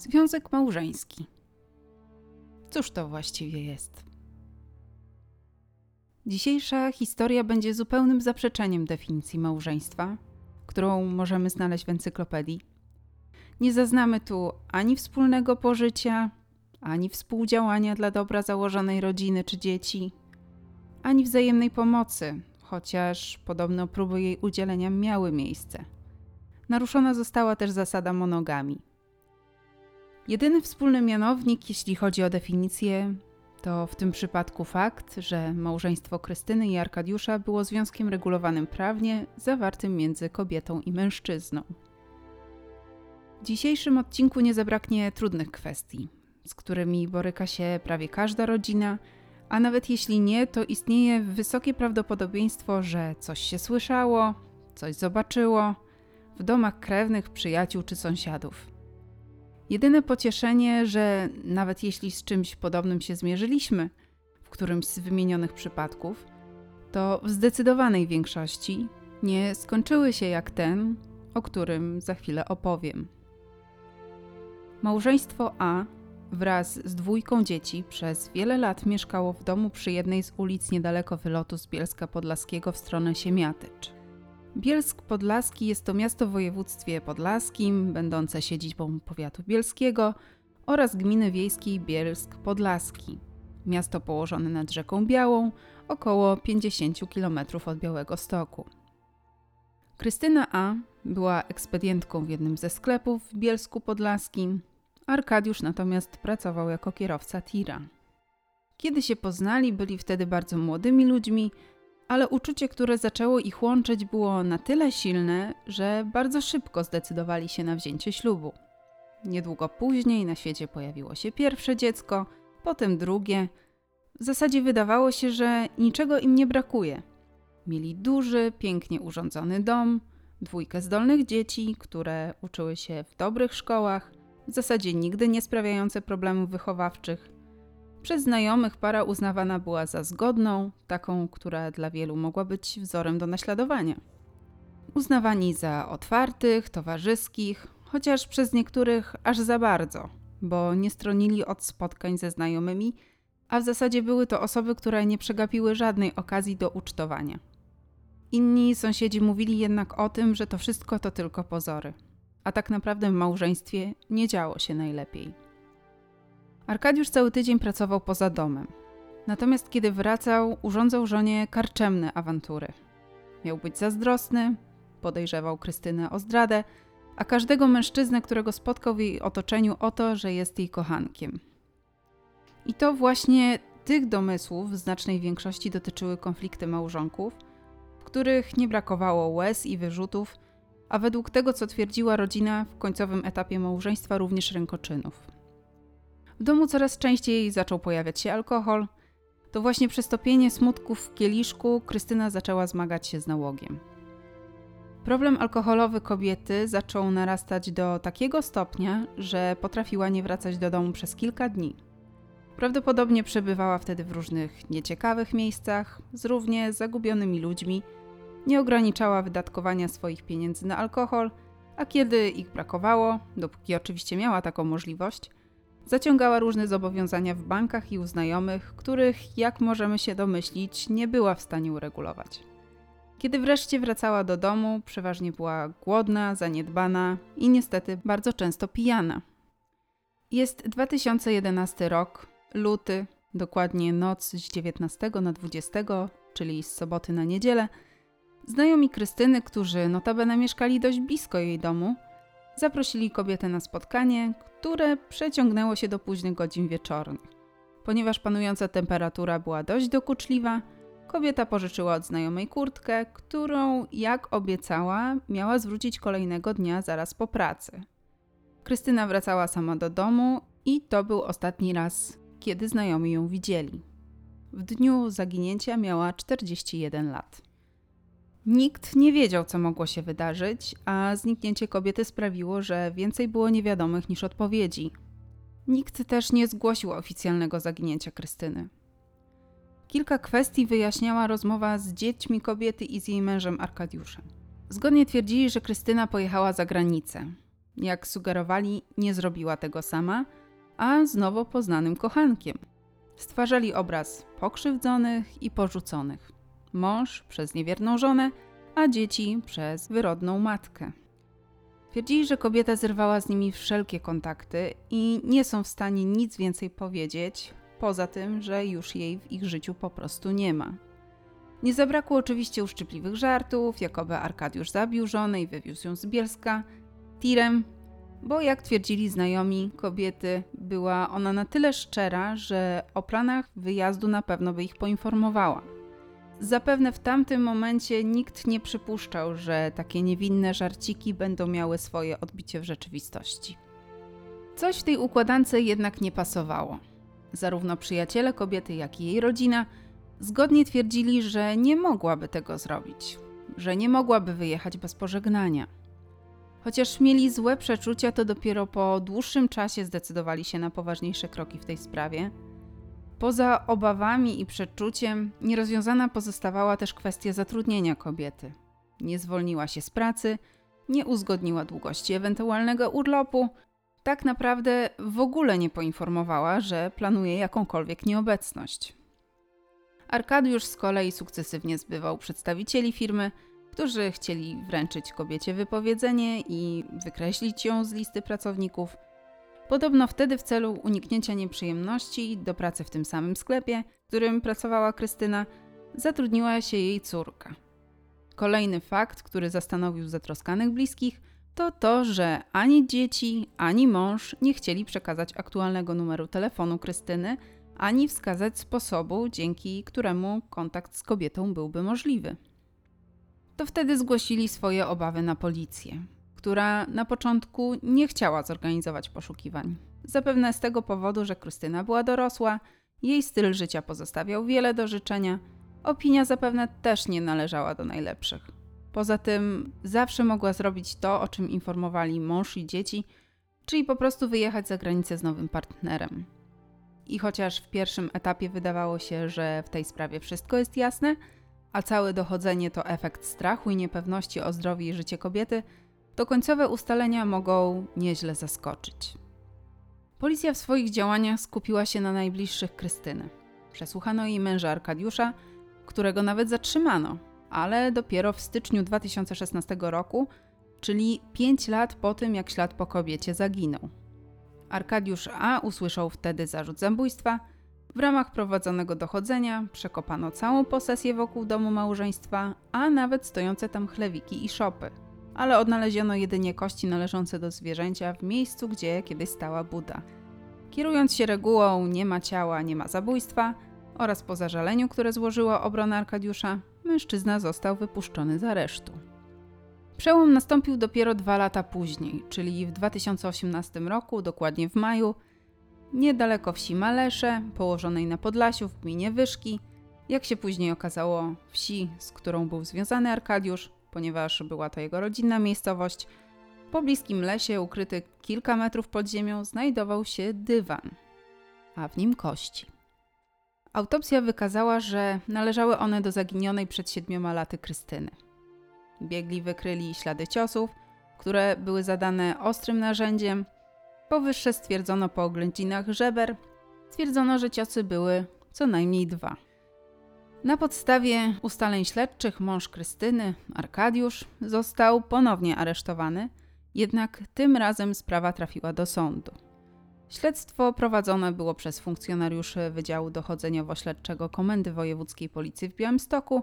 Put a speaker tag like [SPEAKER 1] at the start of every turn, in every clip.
[SPEAKER 1] Związek małżeński. Cóż to właściwie jest? Dzisiejsza historia będzie zupełnym zaprzeczeniem definicji małżeństwa, którą możemy znaleźć w encyklopedii. Nie zaznamy tu ani wspólnego pożycia, ani współdziałania dla dobra założonej rodziny czy dzieci, ani wzajemnej pomocy, chociaż podobno próby jej udzielenia miały miejsce. Naruszona została też zasada monogami. Jedyny wspólny mianownik, jeśli chodzi o definicję, to w tym przypadku fakt, że małżeństwo Krystyny i Arkadiusza było związkiem regulowanym prawnie, zawartym między kobietą i mężczyzną. W dzisiejszym odcinku nie zabraknie trudnych kwestii, z którymi boryka się prawie każda rodzina, a nawet jeśli nie, to istnieje wysokie prawdopodobieństwo, że coś się słyszało, coś zobaczyło w domach krewnych, przyjaciół czy sąsiadów. Jedyne pocieszenie, że nawet jeśli z czymś podobnym się zmierzyliśmy w którymś z wymienionych przypadków, to w zdecydowanej większości nie skończyły się jak ten, o którym za chwilę opowiem. Małżeństwo A wraz z dwójką dzieci przez wiele lat mieszkało w domu przy jednej z ulic niedaleko wylotu z Bielska Podlaskiego w stronę Siemiatycz. Bielsk Podlaski jest to miasto w województwie podlaskim, będące siedzibą powiatu bielskiego oraz gminy wiejskiej Bielsk Podlaski. Miasto położone nad rzeką Białą, około 50 km od Białego Stoku. Krystyna A. była ekspedientką w jednym ze sklepów w Bielsku Podlaskim, Arkadiusz natomiast pracował jako kierowca tira. Kiedy się poznali, byli wtedy bardzo młodymi ludźmi, ale uczucie, które zaczęło ich łączyć, było na tyle silne, że bardzo szybko zdecydowali się na wzięcie ślubu. Niedługo później na świecie pojawiło się pierwsze dziecko, potem drugie. W zasadzie wydawało się, że niczego im nie brakuje. Mieli duży, pięknie urządzony dom, dwójkę zdolnych dzieci, które uczyły się w dobrych szkołach, w zasadzie nigdy nie sprawiające problemów wychowawczych. Przez znajomych para uznawana była za zgodną, taką, która dla wielu mogła być wzorem do naśladowania. Uznawani za otwartych, towarzyskich, chociaż przez niektórych aż za bardzo, bo nie stronili od spotkań ze znajomymi, a w zasadzie były to osoby, które nie przegapiły żadnej okazji do ucztowania. Inni sąsiedzi mówili jednak o tym, że to wszystko to tylko pozory, a tak naprawdę w małżeństwie nie działo się najlepiej. Arkadiusz cały tydzień pracował poza domem. Natomiast kiedy wracał, urządzał żonie karczemne awantury. Miał być zazdrosny, podejrzewał Krystynę o zdradę, a każdego mężczyznę, którego spotkał w jej otoczeniu o to, że jest jej kochankiem. I to właśnie tych domysłów w znacznej większości dotyczyły konflikty małżonków, w których nie brakowało łez i wyrzutów, a według tego, co twierdziła rodzina, w końcowym etapie małżeństwa również rękoczynów. W domu coraz częściej zaczął pojawiać się alkohol. To właśnie przez topienie smutków w kieliszku Krystyna zaczęła zmagać się z nałogiem. Problem alkoholowy kobiety zaczął narastać do takiego stopnia, że potrafiła nie wracać do domu przez kilka dni. Prawdopodobnie przebywała wtedy w różnych nieciekawych miejscach, z równie zagubionymi ludźmi, nie ograniczała wydatkowania swoich pieniędzy na alkohol, a kiedy ich brakowało, dopóki oczywiście miała taką możliwość, Zaciągała różne zobowiązania w bankach i u znajomych, których, jak możemy się domyślić, nie była w stanie uregulować. Kiedy wreszcie wracała do domu, przeważnie była głodna, zaniedbana i niestety bardzo często pijana. Jest 2011 rok, luty, dokładnie noc z 19 na 20, czyli z soboty na niedzielę. Znajomi Krystyny, którzy notabene mieszkali dość blisko jej domu, zaprosili kobietę na spotkanie, które przeciągnęło się do późnych godzin wieczornych. Ponieważ panująca temperatura była dość dokuczliwa, kobieta pożyczyła od znajomej kurtkę, którą, jak obiecała, miała zwrócić kolejnego dnia zaraz po pracy. Krystyna wracała sama do domu i to był ostatni raz, kiedy znajomi ją widzieli. W dniu zaginięcia miała 41 lat. Nikt nie wiedział, co mogło się wydarzyć, a zniknięcie kobiety sprawiło, że więcej było niewiadomych niż odpowiedzi. Nikt też nie zgłosił oficjalnego zaginięcia Krystyny. Kilka kwestii wyjaśniała rozmowa z dziećmi kobiety i z jej mężem Arkadiuszem. Zgodnie twierdzili, że Krystyna pojechała za granicę. Jak sugerowali, nie zrobiła tego sama, a z nowo poznanym kochankiem. Stwarzali obraz pokrzywdzonych i porzuconych. Mąż przez niewierną żonę, a dzieci przez wyrodną matkę. Twierdzili, że kobieta zerwała z nimi wszelkie kontakty i nie są w stanie nic więcej powiedzieć, poza tym, że już jej w ich życiu po prostu nie ma. Nie zabrakło oczywiście uszczypliwych żartów, jakoby Arkadiusz zabił żonę i wywiózł ją z Bielska tirem, bo jak twierdzili znajomi kobiety, była ona na tyle szczera, że o planach wyjazdu na pewno by ich poinformowała. Zapewne w tamtym momencie nikt nie przypuszczał, że takie niewinne żarciki będą miały swoje odbicie w rzeczywistości. Coś w tej układance jednak nie pasowało. Zarówno przyjaciele kobiety, jak i jej rodzina zgodnie twierdzili, że nie mogłaby tego zrobić, że nie mogłaby wyjechać bez pożegnania. Chociaż mieli złe przeczucia, to dopiero po dłuższym czasie zdecydowali się na poważniejsze kroki w tej sprawie. Poza obawami i przeczuciem, nierozwiązana pozostawała też kwestia zatrudnienia kobiety. Nie zwolniła się z pracy, nie uzgodniła długości ewentualnego urlopu, tak naprawdę w ogóle nie poinformowała, że planuje jakąkolwiek nieobecność. Arkadiusz z kolei sukcesywnie zbywał przedstawicieli firmy, którzy chcieli wręczyć kobiecie wypowiedzenie i wykreślić ją z listy pracowników. Podobno wtedy w celu uniknięcia nieprzyjemności do pracy w tym samym sklepie, w którym pracowała Krystyna, zatrudniła się jej córka. Kolejny fakt, który zastanowił zatroskanych bliskich, to to, że ani dzieci, ani mąż nie chcieli przekazać aktualnego numeru telefonu Krystyny, ani wskazać sposobu, dzięki któremu kontakt z kobietą byłby możliwy. To wtedy zgłosili swoje obawy na policję, która na początku nie chciała zorganizować poszukiwań. Zapewne z tego powodu, że Krystyna była dorosła, jej styl życia pozostawiał wiele do życzenia, opinia zapewne też nie należała do najlepszych. Poza tym zawsze mogła zrobić to, o czym informowali mąż i dzieci, czyli po prostu wyjechać za granicę z nowym partnerem. I chociaż w pierwszym etapie wydawało się, że w tej sprawie wszystko jest jasne, a całe dochodzenie to efekt strachu i niepewności o zdrowie i życie kobiety, to końcowe ustalenia mogą nieźle zaskoczyć. Policja w swoich działaniach skupiła się na najbliższych Krystyny. Przesłuchano jej męża Arkadiusza, którego nawet zatrzymano, ale dopiero w styczniu 2016 roku, czyli 5 lat po tym, jak ślad po kobiecie zaginął. Arkadiusz A. usłyszał wtedy zarzut zabójstwa. W ramach prowadzonego dochodzenia przekopano całą posesję wokół domu małżeństwa, a nawet stojące tam chlewiki i szopy. Ale odnaleziono jedynie kości należące do zwierzęcia w miejscu, gdzie kiedyś stała Buda. Kierując się regułą nie ma ciała, nie ma zabójstwa oraz po zażaleniu, które złożyła obrona Arkadiusza, mężczyzna został wypuszczony z aresztu. Przełom nastąpił dopiero dwa lata później, czyli w 2018 roku, dokładnie w maju, niedaleko wsi Malesze, położonej na Podlasiu w gminie Wyszki, jak się później okazało, wsi, z którą był związany Arkadiusz, ponieważ była to jego rodzinna miejscowość. W pobliskim lesie, ukryty kilka metrów pod ziemią, znajdował się dywan, a w nim kości. Autopsja wykazała, że należały one do zaginionej przed siedmioma laty Krystyny. Biegli wykryli ślady ciosów, które były zadane ostrym narzędziem. Powyższe stwierdzono po oględzinach żeber. Stwierdzono, że ciosy były co najmniej dwa. Na podstawie ustaleń śledczych mąż Krystyny, Arkadiusz, został ponownie aresztowany, jednak tym razem sprawa trafiła do sądu. Śledztwo prowadzone było przez funkcjonariuszy Wydziału Dochodzeniowo-Śledczego Komendy Wojewódzkiej Policji w Białymstoku,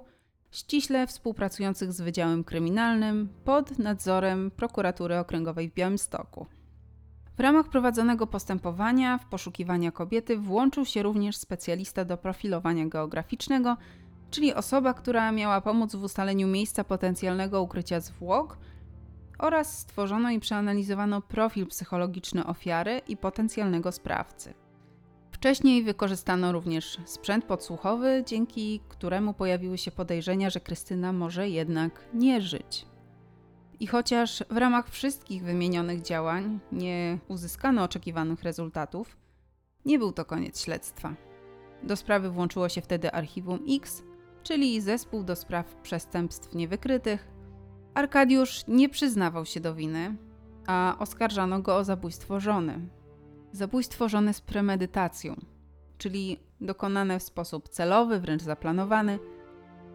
[SPEAKER 1] ściśle współpracujących z Wydziałem Kryminalnym pod nadzorem Prokuratury Okręgowej w Białymstoku. W ramach prowadzonego postępowania w poszukiwania kobiety włączył się również specjalista do profilowania geograficznego, czyli osoba, która miała pomóc w ustaleniu miejsca potencjalnego ukrycia zwłok oraz stworzono i przeanalizowano profil psychologiczny ofiary i potencjalnego sprawcy. Wcześniej wykorzystano również sprzęt podsłuchowy, dzięki któremu pojawiły się podejrzenia, że Krystyna może jednak nie żyć. I chociaż w ramach wszystkich wymienionych działań nie uzyskano oczekiwanych rezultatów, nie był to koniec śledztwa. Do sprawy włączyło się wtedy Archiwum X, czyli zespół do spraw przestępstw niewykrytych. Arkadiusz nie przyznawał się do winy, a oskarżano go o zabójstwo żony. Zabójstwo żony z premedytacją, czyli dokonane w sposób celowy, wręcz zaplanowany.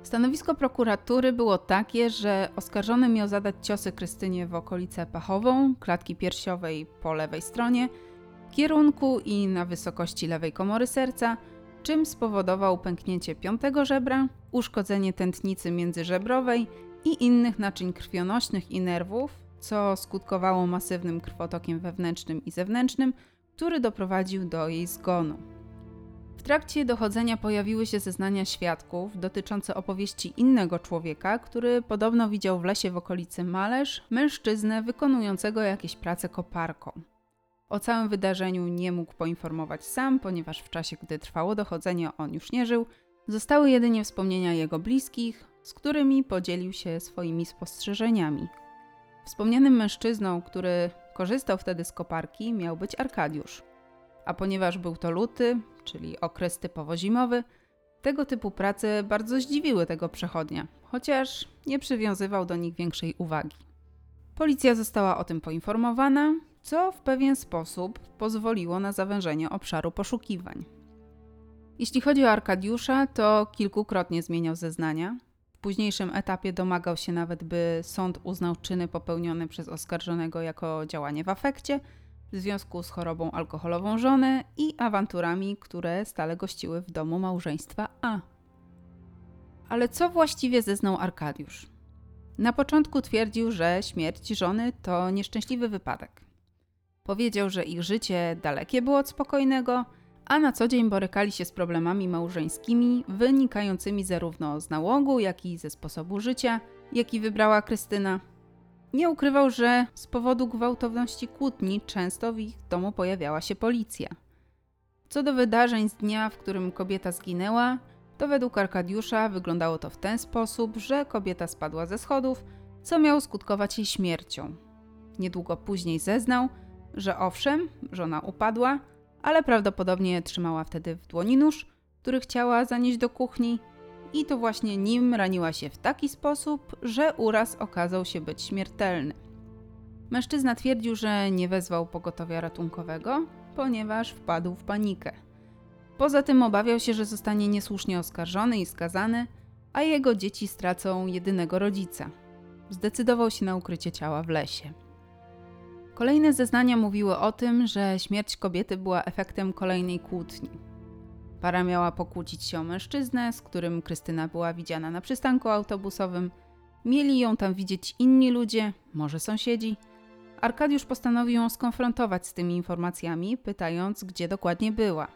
[SPEAKER 1] Stanowisko prokuratury było takie, że oskarżony miał zadać ciosy Krystynie w okolicę pachową, klatki piersiowej po lewej stronie, kierunku i na wysokości lewej komory serca, czym spowodował pęknięcie piątego żebra, uszkodzenie tętnicy międzyżebrowej i innych naczyń krwionośnych i nerwów, co skutkowało masywnym krwotokiem wewnętrznym i zewnętrznym, który doprowadził do jej zgonu. W trakcie dochodzenia pojawiły się zeznania świadków dotyczące opowieści innego człowieka, który podobno widział w lesie w okolicy Malerz mężczyznę wykonującego jakieś prace koparką. O całym wydarzeniu nie mógł poinformować sam, ponieważ w czasie, gdy trwało dochodzenie, on już nie żył. Zostały jedynie wspomnienia jego bliskich, z którymi podzielił się swoimi spostrzeżeniami. Wspomnianym mężczyzną, który korzystał wtedy z koparki, miał być Arkadiusz. A ponieważ był to luty, czyli okres typowo zimowy, tego typu prace bardzo zdziwiły tego przechodnia, chociaż nie przywiązywał do nich większej uwagi. Policja została o tym poinformowana, co w pewien sposób pozwoliło na zawężenie obszaru poszukiwań. Jeśli chodzi o Arkadiusza, to kilkukrotnie zmieniał zeznania. W późniejszym etapie domagał się nawet, by sąd uznał czyny popełnione przez oskarżonego jako działanie w afekcie w związku z chorobą alkoholową żony i awanturami, które stale gościły w domu małżeństwa A. Ale co właściwie zeznał Arkadiusz? Na początku twierdził, że śmierć żony to nieszczęśliwy wypadek. Powiedział, że ich życie dalekie było od spokojnego, a na co dzień borykali się z problemami małżeńskimi wynikającymi zarówno z nałogu, jak i ze sposobu życia, jaki wybrała Krystyna. Nie ukrywał, że z powodu gwałtowności kłótni często w ich domu pojawiała się policja. Co do wydarzeń z dnia, w którym kobieta zginęła, to według Arkadiusza wyglądało to w ten sposób, że kobieta spadła ze schodów, co miało skutkować jej śmiercią. Niedługo później zeznał, że owszem, żona upadła, ale prawdopodobnie trzymała wtedy w dłoni nóż, który chciała zanieść do kuchni, i to właśnie nim raniła się w taki sposób, że uraz okazał się być śmiertelny. Mężczyzna twierdził, że nie wezwał pogotowia ratunkowego, ponieważ wpadł w panikę. Poza tym obawiał się, że zostanie niesłusznie oskarżony i skazany, a jego dzieci stracą jedynego rodzica. Zdecydował się na ukrycie ciała w lesie. Kolejne zeznania mówiły o tym, że śmierć kobiety była efektem kolejnej kłótni. Para miała pokłócić się o mężczyznę, z którym Krystyna była widziana na przystanku autobusowym. Mieli ją tam widzieć inni ludzie, może sąsiedzi. Arkadiusz postanowił ją skonfrontować z tymi informacjami, pytając, gdzie dokładnie była.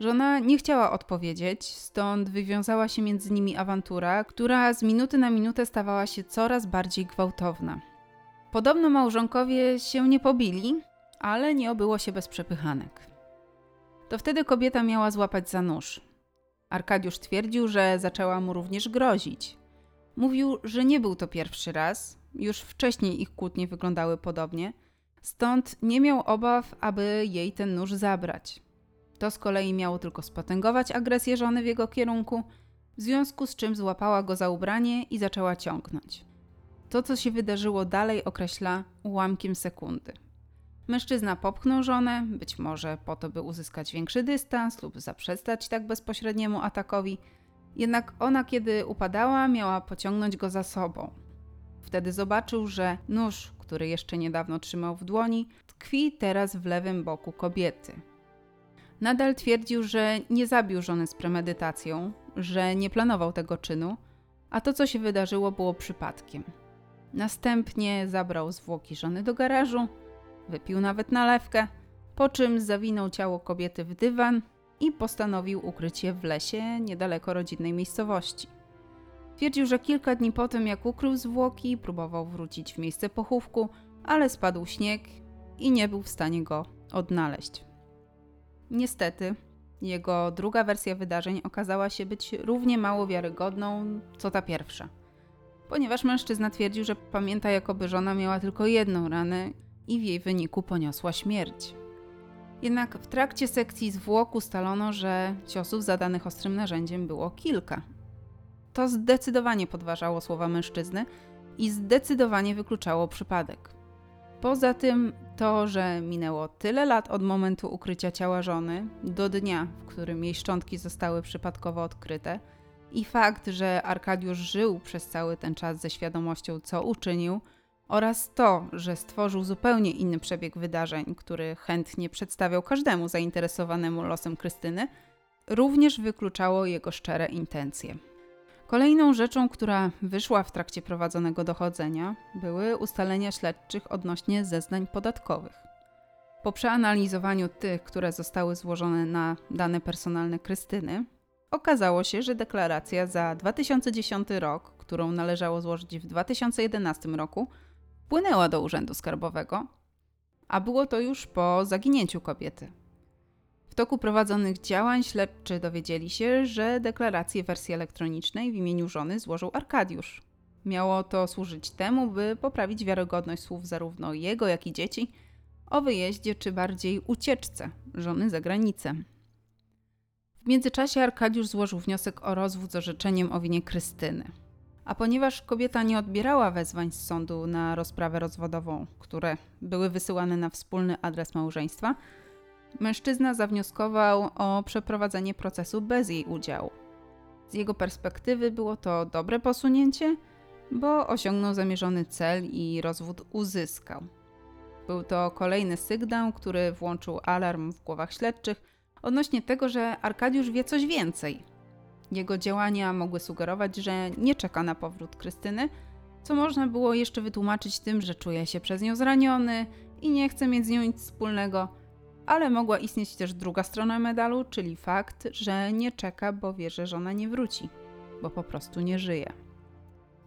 [SPEAKER 1] Żona nie chciała odpowiedzieć, stąd wywiązała się między nimi awantura, która z minuty na minutę stawała się coraz bardziej gwałtowna. Podobno małżonkowie się nie pobili, ale nie obyło się bez przepychanek. To wtedy kobieta miała złapać za nóż. Arkadiusz twierdził, że zaczęła mu również grozić. Mówił, że nie był to pierwszy raz, już wcześniej ich kłótnie wyglądały podobnie, stąd nie miał obaw, aby jej ten nóż zabrać. To z kolei miało tylko spotęgować agresję żony w jego kierunku, w związku z czym złapała go za ubranie i zaczęła ciągnąć. To, co się wydarzyło dalej, określa ułamkiem sekundy. Mężczyzna popchnął żonę, być może po to, by uzyskać większy dystans lub zaprzestać tak bezpośredniemu atakowi, jednak ona, kiedy upadała, miała pociągnąć go za sobą. Wtedy zobaczył, że nóż, który jeszcze niedawno trzymał w dłoni, tkwi teraz w lewym boku kobiety. Nadal twierdził, że nie zabił żony z premedytacją, że nie planował tego czynu, a to, co się wydarzyło, było przypadkiem. Następnie zabrał zwłoki żony do garażu, wypił nawet nalewkę, po czym zawinął ciało kobiety w dywan i postanowił ukryć je w lesie niedaleko rodzinnej miejscowości. Twierdził, że kilka dni po tym, jak ukrył zwłoki, próbował wrócić w miejsce pochówku, ale spadł śnieg i nie był w stanie go odnaleźć. Niestety, jego druga wersja wydarzeń okazała się być równie mało wiarygodną, co ta pierwsza ponieważ mężczyzna twierdził, że pamięta, jakoby żona miała tylko jedną ranę i w jej wyniku poniosła śmierć. Jednak w trakcie sekcji zwłok ustalono, że ciosów zadanych ostrym narzędziem było kilka. To zdecydowanie podważało słowa mężczyzny i zdecydowanie wykluczało przypadek. Poza tym to, że minęło tyle lat od momentu ukrycia ciała żony do dnia, w którym jej szczątki zostały przypadkowo odkryte, i fakt, że Arkadiusz żył przez cały ten czas ze świadomością, co uczynił, oraz to, że stworzył zupełnie inny przebieg wydarzeń, który chętnie przedstawiał każdemu zainteresowanemu losem Krystyny, również wykluczało jego szczere intencje. Kolejną rzeczą, która wyszła w trakcie prowadzonego dochodzenia, były ustalenia śledczych odnośnie zeznań podatkowych. Po przeanalizowaniu tych, które zostały złożone na dane personalne Krystyny, okazało się, że deklaracja za 2010 rok, którą należało złożyć w 2011 roku, wpłynęła do Urzędu Skarbowego, a było to już po zaginięciu kobiety. W toku prowadzonych działań śledczy dowiedzieli się, że deklarację wersji elektronicznej w imieniu żony złożył Arkadiusz. Miało to służyć temu, by poprawić wiarygodność słów zarówno jego, jak i dzieci o wyjeździe, czy bardziej ucieczce żony za granicę. W międzyczasie Arkadiusz złożył wniosek o rozwód z orzeczeniem o winie Krystyny. A ponieważ kobieta nie odbierała wezwań z sądu na rozprawę rozwodową, które były wysyłane na wspólny adres małżeństwa, mężczyzna zawnioskował o przeprowadzenie procesu bez jej udziału. Z jego perspektywy było to dobre posunięcie, bo osiągnął zamierzony cel i rozwód uzyskał. Był to kolejny sygnał, który włączył alarm w głowach śledczych odnośnie tego, że Arkadiusz wie coś więcej jego działania mogły sugerować, że nie czeka na powrót Krystyny, co można było jeszcze wytłumaczyć tym, że czuje się przez nią zraniony i nie chce mieć z nią nic wspólnego, ale mogła istnieć też druga strona medalu, czyli fakt, że nie czeka, bo wie, że żona nie wróci, bo po prostu nie żyje.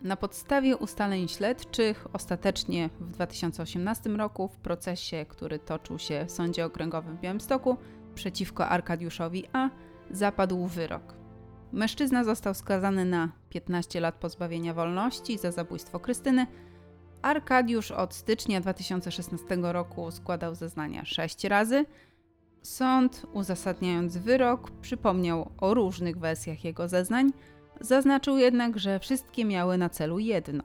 [SPEAKER 1] Na podstawie ustaleń śledczych, ostatecznie w 2018 roku, w procesie, który toczył się w Sądzie Okręgowym w Białymstoku przeciwko Arkadiuszowi A, zapadł wyrok. Mężczyzna został skazany na 15 lat pozbawienia wolności za zabójstwo Krystyny. Arkadiusz od stycznia 2016 roku składał zeznania 6 razy. Sąd, uzasadniając wyrok, przypomniał o różnych wersjach jego zeznań, zaznaczył jednak, że wszystkie miały na celu jedno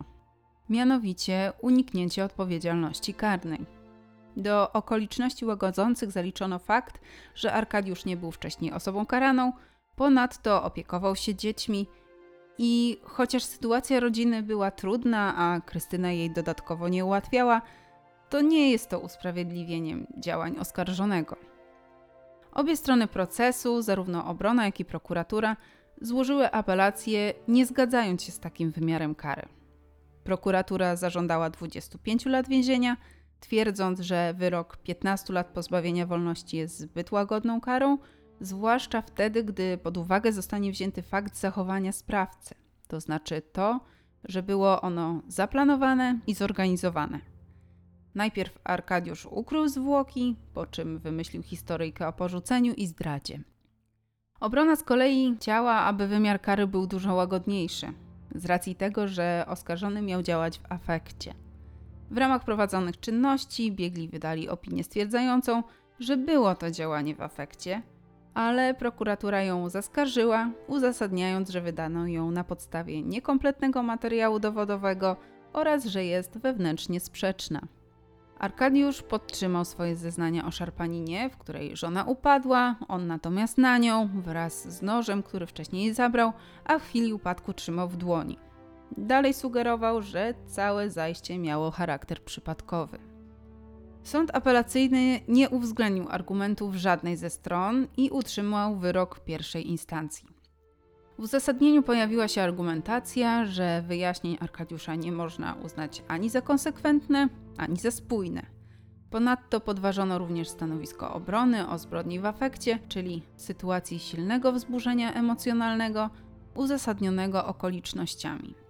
[SPEAKER 1] mianowicie uniknięcie odpowiedzialności karnej. Do okoliczności łagodzących zaliczono fakt, że Arkadiusz nie był wcześniej osobą karaną, Ponadto opiekował się dziećmi i chociaż sytuacja rodziny była trudna, a Krystyna jej dodatkowo nie ułatwiała, to nie jest to usprawiedliwieniem działań oskarżonego. Obie strony procesu, zarówno obrona, jak i prokuratura, złożyły apelację, nie zgadzając się z takim wymiarem kary. Prokuratura zażądała 25 lat więzienia, twierdząc, że wyrok 15 lat pozbawienia wolności jest zbyt łagodną karą, zwłaszcza wtedy, gdy pod uwagę zostanie wzięty fakt zachowania sprawcy, to znaczy to, że było ono zaplanowane i zorganizowane. Najpierw Arkadiusz ukrył zwłoki, po czym wymyślił historyjkę o porzuceniu i zdradzie. Obrona z kolei chciała, aby wymiar kary był dużo łagodniejszy, z racji tego, że oskarżony miał działać w afekcie. W ramach prowadzonych czynności biegli wydali opinię stwierdzającą, że było to działanie w afekcie, ale prokuratura ją zaskarżyła, uzasadniając, że wydano ją na podstawie niekompletnego materiału dowodowego oraz że jest wewnętrznie sprzeczna. Arkadiusz podtrzymał swoje zeznania o szarpaninie, w której żona upadła, on natomiast na nią, wraz z nożem, który wcześniej zabrał, a w chwili upadku trzymał w dłoni. Dalej sugerował, że całe zajście miało charakter przypadkowy. Sąd apelacyjny nie uwzględnił argumentów żadnej ze stron i utrzymał wyrok pierwszej instancji. W uzasadnieniu pojawiła się argumentacja, że wyjaśnień Arkadiusza nie można uznać ani za konsekwentne, ani za spójne. Ponadto podważono również stanowisko obrony o zbrodni w afekcie, czyli sytuacji silnego wzburzenia emocjonalnego uzasadnionego okolicznościami.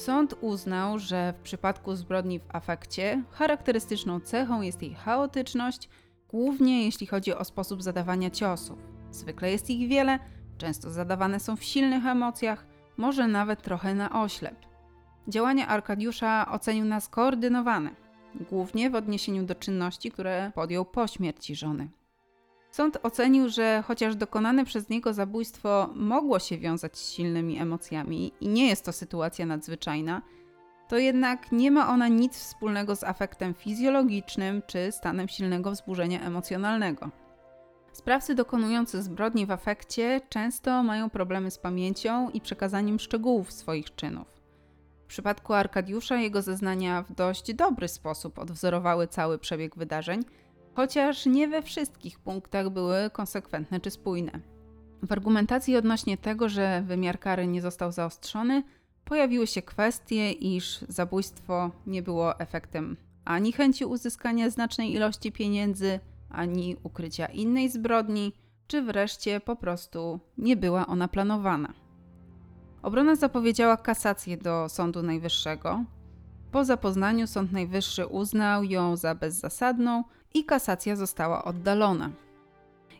[SPEAKER 1] Sąd uznał, że w przypadku zbrodni w afekcie charakterystyczną cechą jest jej chaotyczność, głównie jeśli chodzi o sposób zadawania ciosów. Zwykle jest ich wiele, często zadawane są w silnych emocjach, może nawet trochę na oślep. Działania Arkadiusza ocenił na skoordynowane, głównie w odniesieniu do czynności, które podjął po śmierci żony. Sąd ocenił, że chociaż dokonane przez niego zabójstwo mogło się wiązać z silnymi emocjami i nie jest to sytuacja nadzwyczajna, to jednak nie ma ona nic wspólnego z afektem fizjologicznym czy stanem silnego wzburzenia emocjonalnego. Sprawcy dokonujący zbrodni w afekcie często mają problemy z pamięcią i przekazaniem szczegółów swoich czynów. W przypadku Arkadiusza jego zeznania w dość dobry sposób odwzorowały cały przebieg wydarzeń, chociaż nie we wszystkich punktach były konsekwentne czy spójne. W argumentacji odnośnie tego, że wymiar kary nie został zaostrzony, pojawiły się kwestie, iż zabójstwo nie było efektem ani chęci uzyskania znacznej ilości pieniędzy, ani ukrycia innej zbrodni, czy wreszcie po prostu nie była ona planowana. Obrona zapowiedziała kasację do Sądu Najwyższego. Po zapoznaniu Sąd Najwyższy uznał ją za bezzasadną i kasacja została oddalona.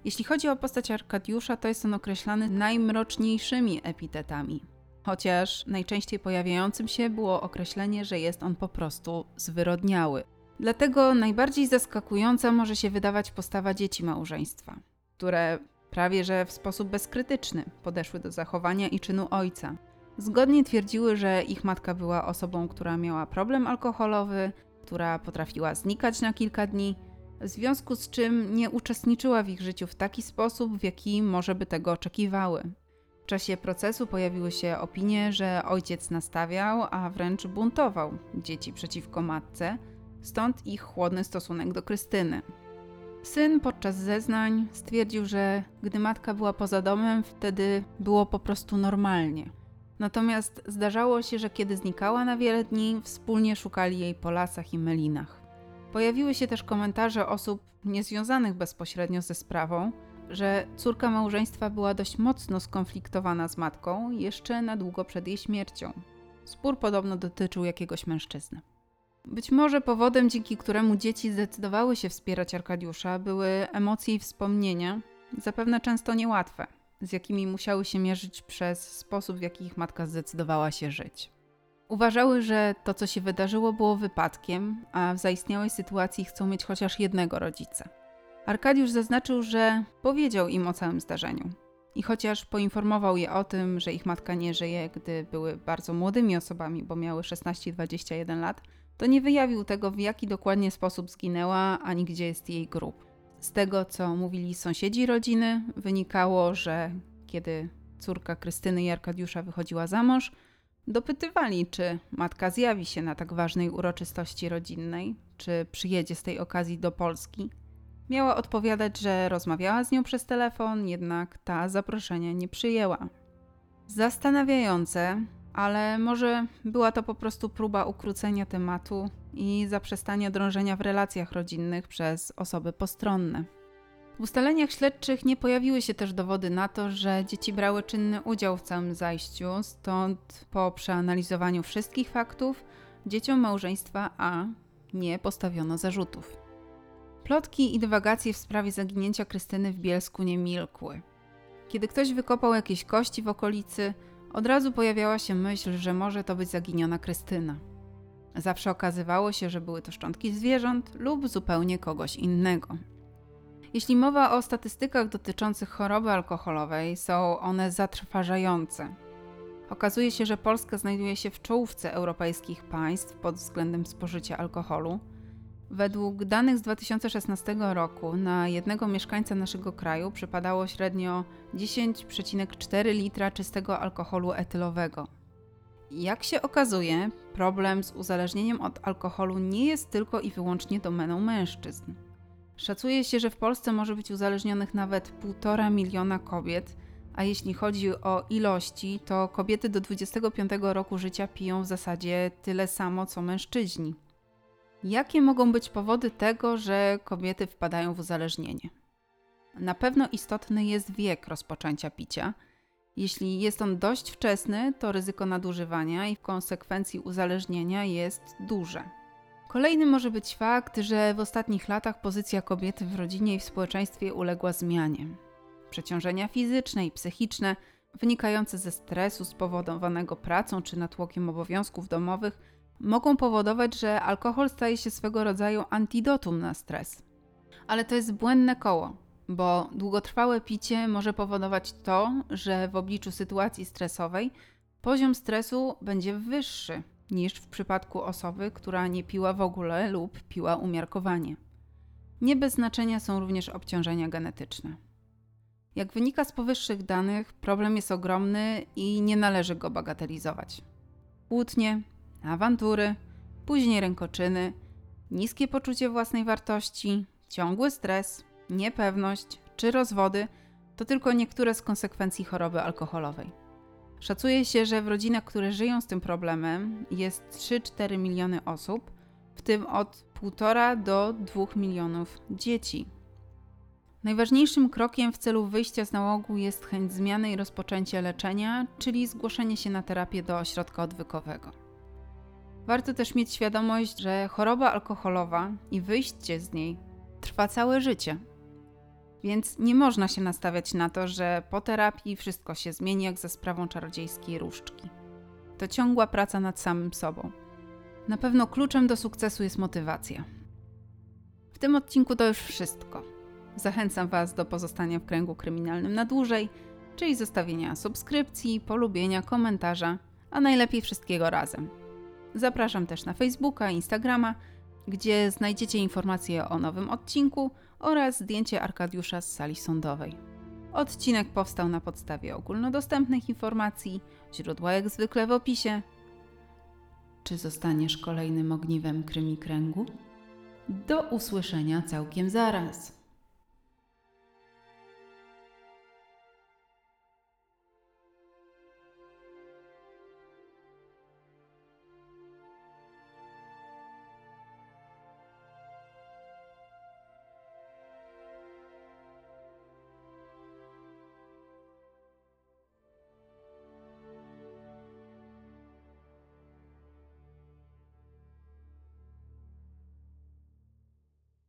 [SPEAKER 1] Jeśli chodzi o postać Arkadiusza, to jest on określany najmroczniejszymi epitetami. Chociaż najczęściej pojawiającym się było określenie, że jest on po prostu zwyrodniały. Dlatego najbardziej zaskakująca może się wydawać postawa dzieci małżeństwa, które prawie że w sposób bezkrytyczny podeszły do zachowania i czynu ojca. Zgodnie twierdziły, że ich matka była osobą, która miała problem alkoholowy, która potrafiła znikać na kilka dni, w związku z czym nie uczestniczyła w ich życiu w taki sposób, w jaki może by tego oczekiwały. W czasie procesu pojawiły się opinie, że ojciec nastawiał, a wręcz buntował dzieci przeciwko matce, stąd ich chłodny stosunek do Krystyny. Syn podczas zeznań stwierdził, że gdy matka była poza domem, wtedy było po prostu normalnie. Natomiast zdarzało się, że kiedy znikała na wiele dni, wspólnie szukali jej po lasach i melinach. Pojawiły się też komentarze osób niezwiązanych bezpośrednio ze sprawą, że córka małżeństwa była dość mocno skonfliktowana z matką jeszcze na długo przed jej śmiercią. Spór podobno dotyczył jakiegoś mężczyzny. Być może powodem, dzięki któremu dzieci zdecydowały się wspierać Arkadiusza, były emocje i wspomnienia, zapewne często niełatwe, z jakimi musiały się mierzyć przez sposób, w jaki ich matka zdecydowała się żyć. Uważały, że to, co się wydarzyło, było wypadkiem, a w zaistniałej sytuacji chcą mieć chociaż jednego rodzica. Arkadiusz zaznaczył, że powiedział im o całym zdarzeniu. I chociaż poinformował je o tym, że ich matka nie żyje, gdy były bardzo młodymi osobami, bo miały 16 21 lat, to nie wyjawił tego, w jaki dokładnie sposób zginęła, ani gdzie jest jej grób. Z tego, co mówili sąsiedzi rodziny, wynikało, że kiedy córka Krystyny i Arkadiusza wychodziła za mąż, dopytywali, czy matka zjawi się na tak ważnej uroczystości rodzinnej, czy przyjedzie z tej okazji do Polski. Miała odpowiadać, że rozmawiała z nią przez telefon, jednak ta zaproszenia nie przyjęła. Zastanawiające, ale może była to po prostu próba ukrócenia tematu i zaprzestania drążenia w relacjach rodzinnych przez osoby postronne. W ustaleniach śledczych nie pojawiły się też dowody na to, że dzieci brały czynny udział w całym zajściu, stąd po przeanalizowaniu wszystkich faktów dzieciom małżeństwa A nie postawiono zarzutów. Plotki i dywagacje w sprawie zaginięcia Krystyny w Bielsku nie milkły. Kiedy ktoś wykopał jakieś kości w okolicy, od razu pojawiała się myśl, że może to być zaginiona Krystyna. Zawsze okazywało się, że były to szczątki zwierząt lub zupełnie kogoś innego. Jeśli mowa o statystykach dotyczących choroby alkoholowej, są one zatrważające. Okazuje się, że Polska znajduje się w czołówce europejskich państw pod względem spożycia alkoholu. Według danych z 2016 roku na jednego mieszkańca naszego kraju przypadało średnio 10,4 litra czystego alkoholu etylowego. Jak się okazuje, problem z uzależnieniem od alkoholu nie jest tylko i wyłącznie domeną mężczyzn. Szacuje się, że w Polsce może być uzależnionych nawet 1,5 miliona kobiet, a jeśli chodzi o ilości, to kobiety do 25 roku życia piją w zasadzie tyle samo co mężczyźni. Jakie mogą być powody tego, że kobiety wpadają w uzależnienie? Na pewno istotny jest wiek rozpoczęcia picia. Jeśli jest on dość wczesny, to ryzyko nadużywania i w konsekwencji uzależnienia jest duże. Kolejny może być fakt, że w ostatnich latach pozycja kobiety w rodzinie i w społeczeństwie uległa zmianie. Przeciążenia fizyczne i psychiczne, wynikające ze stresu spowodowanego pracą czy natłokiem obowiązków domowych, mogą powodować, że alkohol staje się swego rodzaju antidotum na stres. Ale to jest błędne koło, bo długotrwałe picie może powodować to, że w obliczu sytuacji stresowej poziom stresu będzie wyższy niż w przypadku osoby, która nie piła w ogóle lub piła umiarkowanie. Nie bez znaczenia są również obciążenia genetyczne. Jak wynika z powyższych danych, problem jest ogromny i nie należy go bagatelizować. Kłótnie, awantury, później rękoczyny, niskie poczucie własnej wartości, ciągły stres, niepewność czy rozwody to tylko niektóre z konsekwencji choroby alkoholowej. Szacuje się, że w rodzinach, które żyją z tym problemem, jest 3-4 miliony osób, w tym od 1,5 do 2 milionów dzieci. Najważniejszym krokiem w celu wyjścia z nałogu jest chęć zmiany i rozpoczęcie leczenia, czyli zgłoszenie się na terapię do ośrodka odwykowego. Warto też mieć świadomość, że choroba alkoholowa i wyjście z niej trwa całe życie. Więc nie można się nastawiać na to, że po terapii wszystko się zmieni jak za sprawą czarodziejskiej różdżki. To ciągła praca nad samym sobą. Na pewno kluczem do sukcesu jest motywacja. W tym odcinku to już wszystko. Zachęcam Was do pozostania w kręgu kryminalnym na dłużej, czyli zostawienia subskrypcji, polubienia, komentarza, a najlepiej wszystkiego razem. Zapraszam też na Facebooka, Instagrama, gdzie znajdziecie informacje o nowym odcinku oraz zdjęcie Arkadiusza z sali sądowej. Odcinek powstał na podstawie ogólnodostępnych informacji, źródła jak zwykle w opisie. Czy zostaniesz kolejnym ogniwem krymi kręgu? Do usłyszenia całkiem zaraz.